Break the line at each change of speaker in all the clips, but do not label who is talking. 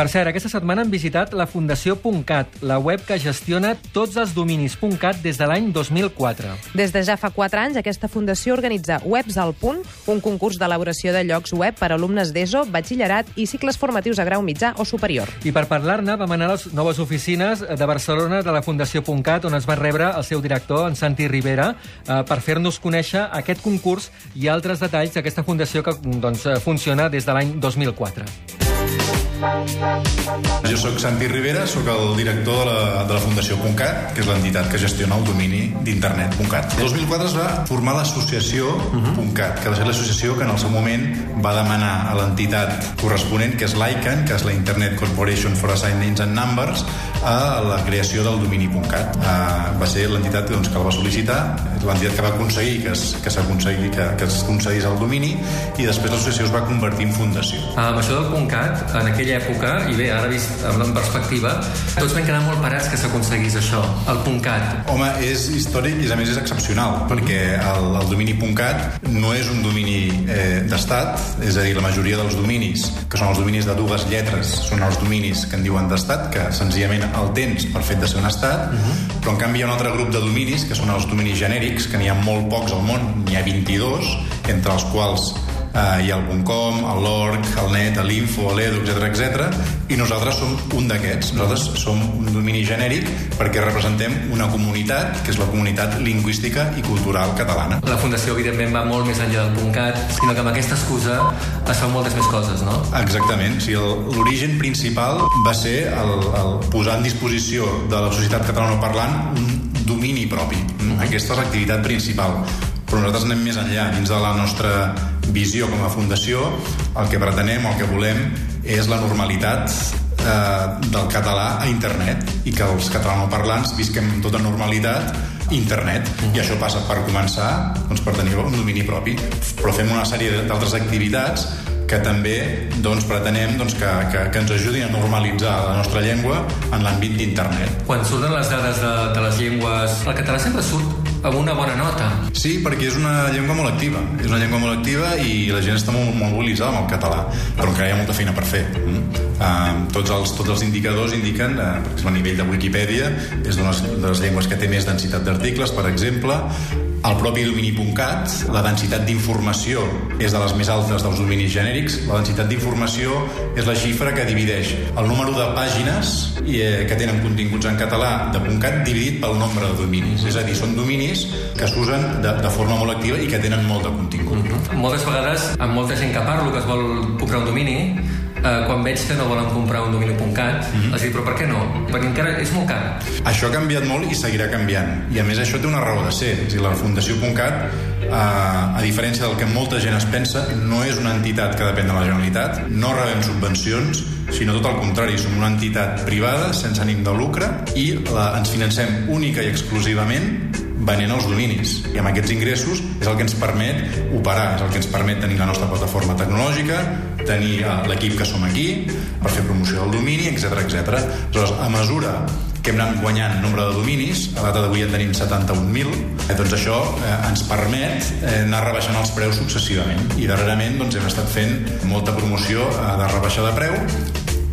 Per cert, aquesta setmana han visitat la Fundació.cat, la web que gestiona tots els dominis.cat des de l'any 2004.
Des de ja fa 4 anys, aquesta fundació organitza Webs al Punt, un concurs d'elaboració de llocs web per a alumnes d'ESO, batxillerat i cicles formatius a grau mitjà o superior.
I per parlar-ne vam anar a les noves oficines de Barcelona de la Fundació.cat, on es va rebre el seu director, en Santi Rivera, eh, per fer-nos conèixer aquest concurs i altres detalls d'aquesta fundació que doncs, eh, funciona des de l'any 2004.
Jo sóc Santi Rivera, sóc el director de la, de la Fundació .cat, que és l'entitat que gestiona el domini d'internet.cat. El 2004 es va formar l'associació uh -huh. .cat, que va ser l'associació que en el seu moment va demanar a l'entitat corresponent, que és l'ICANN, que és la Internet Corporation for Assigned Names and Numbers, a la creació del domini.cat. Uh, va ser l'entitat doncs, que el va sol·licitar, l'entitat que va aconseguir que, es, que s'aconseguís que, que es concedís el domini, i després l'associació es va convertir en fundació.
Ah, amb això del .cat, en aquella època, i bé, ara vist en perspectiva, tots vam quedar molt parats que s'aconseguís això, el .cat.
Home, és històric i a més és excepcional, perquè el, el domini .cat no és un domini eh, d'estat, és a dir, la majoria dels dominis, que són els dominis de dues lletres, són els dominis que en diuen d'estat, que senzillament el tens per fet de ser un estat, uh -huh. però en canvi hi ha un altre grup de dominis, que són els dominis genèrics, que n'hi ha molt pocs al món, n'hi ha 22, entre els quals eh, hi ha el .com, el l'org, el net, l'info, l'edu, etc etc. i nosaltres som un d'aquests. Nosaltres som un domini genèric perquè representem una comunitat, que és la comunitat lingüística i cultural catalana.
La Fundació, evidentment, va molt més enllà del .cat, sinó que amb aquesta excusa es fan moltes més coses, no?
Exactament. O sigui, L'origen principal va ser el, el posar en disposició de la societat catalana parlant un domini propi. Aquesta és l'activitat principal però nosaltres anem més enllà. Dins de la nostra visió com a fundació, el que pretenem, el que volem, és la normalitat eh, del català a internet i que els catalanoparlants visquem amb tota normalitat internet. I això passa per començar doncs, per tenir un domini propi. Però fem una sèrie d'altres activitats que també doncs, pretenem doncs, que, que, que ens ajudin a normalitzar la nostra llengua en l'àmbit d'internet.
Quan surten les dades de, de les llengües, el català sempre surt amb una bona nota.
Sí, perquè és una llengua molt activa. És una llengua molt activa i la gent està molt, molt mobilitzada amb el català, però encara hi ha molta feina per fer. Mm? Uh, tots, els, tots els indicadors indiquen, uh, per exemple, a nivell de Wikipedia, és una de les llengües que té més densitat d'articles, per exemple, el propi domini.cat, la densitat d'informació és de les més altes dels dominis genèrics. La densitat d'informació és la xifra que divideix el número de pàgines eh, que tenen continguts en català de .cat dividit pel nombre de dominis. És a dir, són dominis que s'usen de, de forma molt activa i que tenen molt de contingut. Mm
-hmm. Moltes vegades, amb molta gent que parlo que es vol comprar un domini, eh, quan veig que no volen comprar un domini.cat, mm -hmm. els dic, però per què no? Perquè encara és molt car.
Això ha canviat molt i seguirà canviant. I a més això té una raó de ser. És dir, la Fundació.cat, eh, a diferència del que molta gent es pensa, no és una entitat que depèn de la Generalitat, no rebem subvencions, sinó tot el contrari, som una entitat privada sense ànim de lucre i la, ens financem única i exclusivament venent els dominis. I amb aquests ingressos és el que ens permet operar, és el que ens permet tenir la nostra plataforma tecnològica, tenir uh, l'equip que som aquí per fer promoció del domini, etc etc. Aleshores, a mesura que hem anat guanyant nombre de dominis, a data d'avui en tenim 71.000, eh, doncs això eh, ens permet eh, anar rebaixant els preus successivament. I darrerament doncs, hem estat fent molta promoció eh, de rebaixa de preu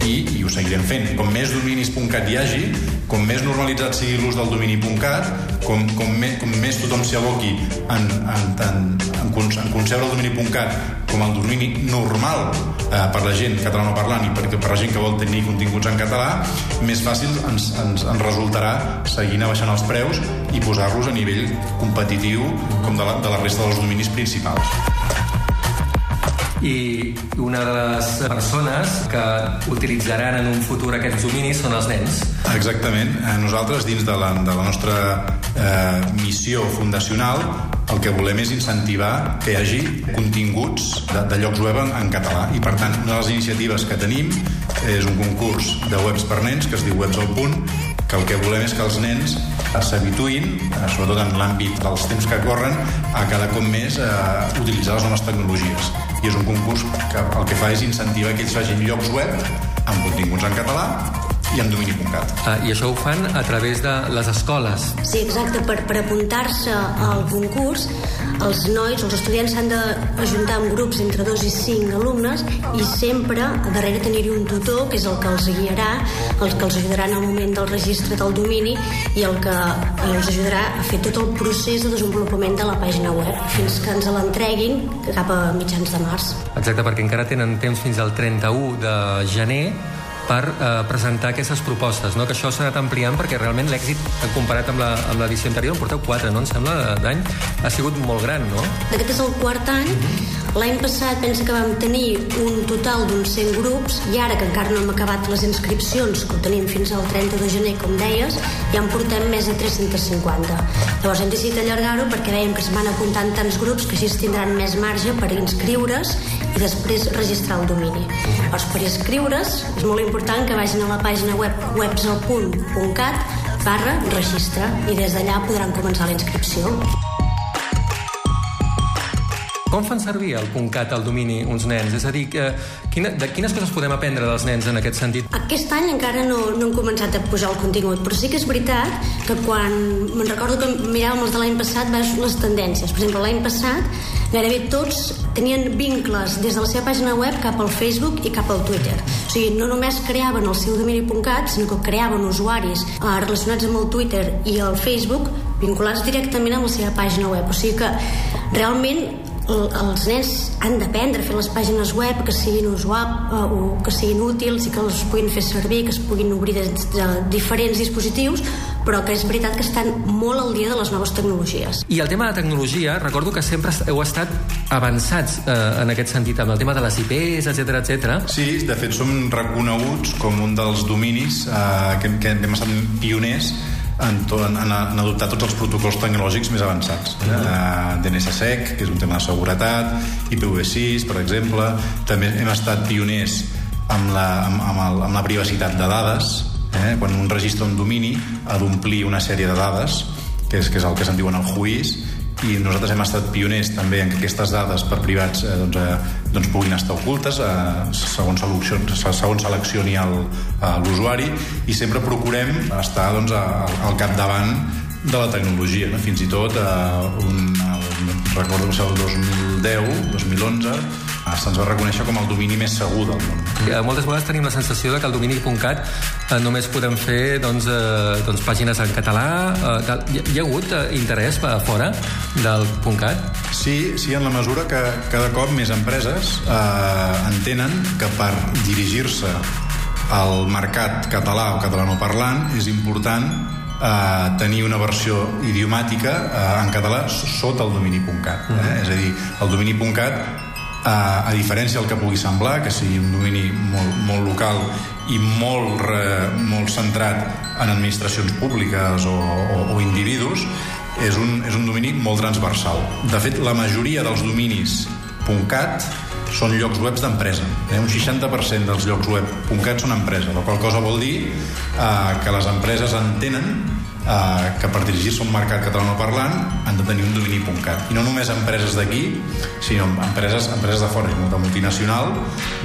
i, i ho seguirem fent. Com més dominis.cat hi hagi, com més normalitzat sigui l'ús del domini.cat, com, com, més, com més tothom s'hi aboqui en, en, en, en, en concebre el domini.cat com el domini normal eh, per la gent catalanoparlant i per, per la gent que vol tenir continguts en català, més fàcil ens, ens, ens resultarà seguir abaixant els preus i posar-los a nivell competitiu com de la, de la resta dels dominis principals
i una de les persones que utilitzaran en un futur aquests dominis són els nens.
Exactament. Eh, nosaltres, dins de la, de la nostra eh, missió fundacional, el que volem és incentivar que hi hagi continguts de, de llocs web en, en català. I, per tant, una de les iniciatives que tenim és un concurs de webs per nens que es diu Webs al Punt, que el que volem és que els nens s'habituïn, eh, sobretot en l'àmbit dels temps que corren, a cada cop més eh, utilitzar les noves tecnologies. I és un concurs que el que fa és incentivar que ells facin llocs web amb continguts en català i amb domini.cat.
Ah, I això ho fan a través de les escoles.
Sí, exacte. Per, per apuntar-se al concurs, els nois, els estudiants s'han d'ajuntar en grups entre dos i cinc alumnes i sempre a darrere tenir-hi un tutor, que és el que els guiarà, el que els ajudarà en el moment del registre del domini i el que els ajudarà a fer tot el procés de desenvolupament de la pàgina web fins que ens l'entreguin cap a mitjans de març.
Exacte, perquè encara tenen temps fins al 31 de gener per eh, presentar aquestes propostes, no? que això s'ha anat ampliant perquè realment l'èxit, comparat amb l'edició anterior, en porteu 4, no? Em sembla, d'any, ha sigut molt gran, no?
Aquest és el quart any. L'any passat pensa que vam tenir un total d'uns 100 grups i ara que encara no hem acabat les inscripcions, que ho tenim fins al 30 de gener, com deies, ja en portem més de 350. Llavors hem decidit allargar-ho perquè veiem que es van apuntant tants grups que així tindran més marge per inscriure's i després registrar el domini. Llavors, per inscriure's és molt important que vagin a la pàgina web websalpunt.cat barra registre i des d'allà podran començar la inscripció.
Com fan servir el .cat, el domini, uns nens? És a dir, que, quina, de quines coses podem aprendre dels nens en aquest sentit?
Aquest any encara no, no hem començat a pujar el contingut, però sí que és veritat que quan... Me'n recordo que miràvem els de l'any passat veus les tendències. Per exemple, l'any passat gairebé tots tenien vincles des de la seva pàgina web cap al Facebook i cap al Twitter. O sigui, no només creaven el seu domini.cat, sinó que creaven usuaris eh, relacionats amb el Twitter i el Facebook vinculats directament amb la seva pàgina web. O sigui que realment els nens han d'aprendre a fer les pàgines web que siguin usuab, eh, o que siguin útils i que els puguin fer servir, que es puguin obrir de, de diferents dispositius, però que és veritat que estan molt al dia de les noves tecnologies.
I el tema de tecnologia, recordo que sempre heu estat avançats eh, en aquest sentit, amb el tema de les IPs, etc etc.
Sí, de fet som reconeguts com un dels dominis eh, que, que hem estat pioners en, to, en, en, adoptar tots els protocols tecnològics més avançats. Uh -huh. uh, DNSSEC, que és un tema de seguretat, IPv6, per exemple. També hem estat pioners amb la, amb, amb, el, amb la privacitat de dades. Eh? Quan un registra un domini ha d'omplir una sèrie de dades, que és, que és el que se'n diuen el juís, i nosaltres hem estat pioners també en que aquestes dades per privats eh, doncs, eh, doncs puguin estar ocultes eh, segons, segons seleccioni l'usuari i sempre procurem estar doncs, al, al capdavant de la tecnologia, no? fins i tot eh, un, recordo que el 2010, 2011 se'ns va reconèixer com el domini més segur del món.
Eh, moltes vegades tenim la sensació de que el domini.cat eh, només podem fer doncs, eh, doncs, pàgines en català. Eh, hi, hi ha hagut eh, interès a fora del .cat?
Sí, sí, en la mesura que cada cop més empreses eh, entenen que per dirigir-se al mercat català o catalanoparlant és important eh, tenir una versió idiomàtica eh, en català sota el domini.cat. Eh? Uh -huh. És a dir, el domini.cat a, a diferència del que pugui semblar, que sigui un domini molt, molt local i molt, re, molt centrat en administracions públiques o, o, o individus, és un, és un domini molt transversal. De fet, la majoria dels dominis .cat són llocs web d'empresa. Eh? Un 60% dels llocs web .cat són empresa, la qual cosa vol dir eh, que les empreses entenen eh, que per dirigir-se a un mercat catalanoparlant han de tenir un domini.cat. I no només empreses d'aquí, sinó empreses, empreses de fora, de multinacional,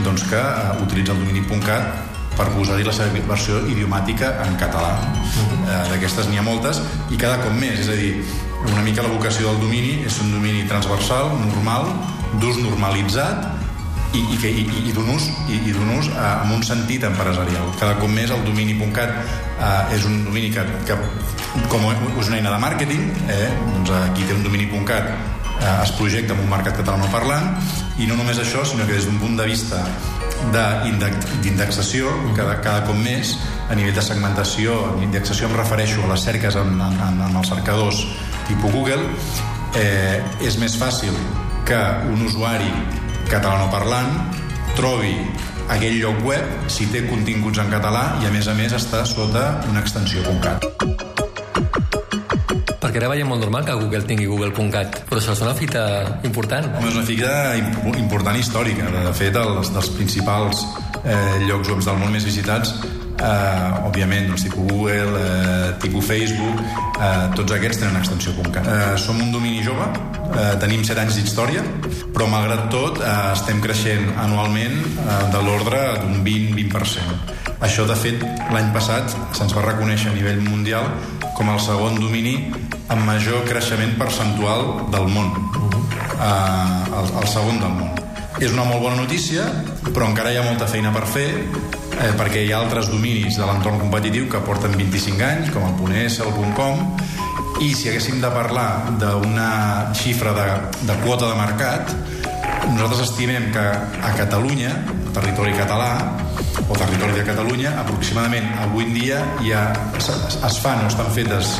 doncs que eh, utilitza el domini.cat per posar-hi la seva versió idiomàtica en català. Eh, D'aquestes n'hi ha moltes i cada cop més, és a dir, una mica la vocació del domini és un domini transversal, normal, d'ús normalitzat i, i, que, i, i d'un ús, i, i ús eh, amb un sentit empresarial. Cada cop més el domini.cat eh, és un domini que, que com és una eina de màrqueting, eh, doncs aquí té un domini.cat eh, es projecta en un mercat català parlant i no només això, sinó que des d'un punt de vista d'indexació cada, cada cop més a nivell de segmentació, indexació em refereixo a les cerques en, en, en els cercadors tipus Google eh, és més fàcil que un usuari catalanoparlant trobi aquell lloc web si té continguts en català i a més a més està sota una extensió .cat.
Perquè ara veiem molt normal que Google tingui google.cat, però això és una fita important.
Home, és una fita important històrica. De fet, els dels principals eh, llocs web del món més visitats eh, òbviament, doncs, tipus Google, eh, tipus Facebook, eh, tots aquests tenen extensió .cat. Eh, som un domini jove, eh, tenim 7 anys d'història, però malgrat tot eh, estem creixent anualment eh, de l'ordre d'un 20-20%. Això, de fet, l'any passat se'ns va reconèixer a nivell mundial com el segon domini amb major creixement percentual del món. Eh, el, el segon del món. És una molt bona notícia, però encara hi ha molta feina per fer, eh, perquè hi ha altres dominis de l'entorn competitiu que porten 25 anys, com el .es, el .com, i si haguéssim de parlar d'una xifra de, de quota de mercat, nosaltres estimem que a Catalunya, territori català, o territori de Catalunya, aproximadament avui en dia ja es, fan o estan fetes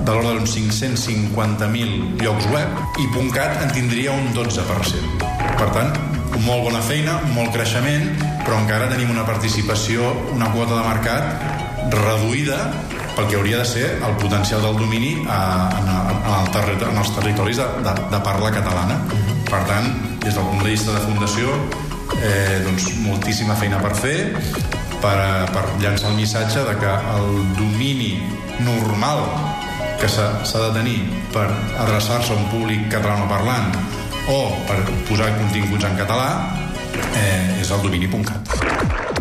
de l'ordre d'uns 550.000 llocs web i .cat en tindria un 12%. Per tant, molt bona feina, molt creixement, però encara tenim una participació, una quota de mercat reduïda pel que hauria de ser el potencial del domini a, en, en, el territori, en els territoris de, de, de parla catalana. Per tant, des del punt de vista de fundació, eh, doncs, moltíssima feina per fer per, per llançar el missatge de que el domini normal que s'ha de tenir per adreçar-se a un públic catalanoparlant o per posar continguts en català eh, és el domini.cat.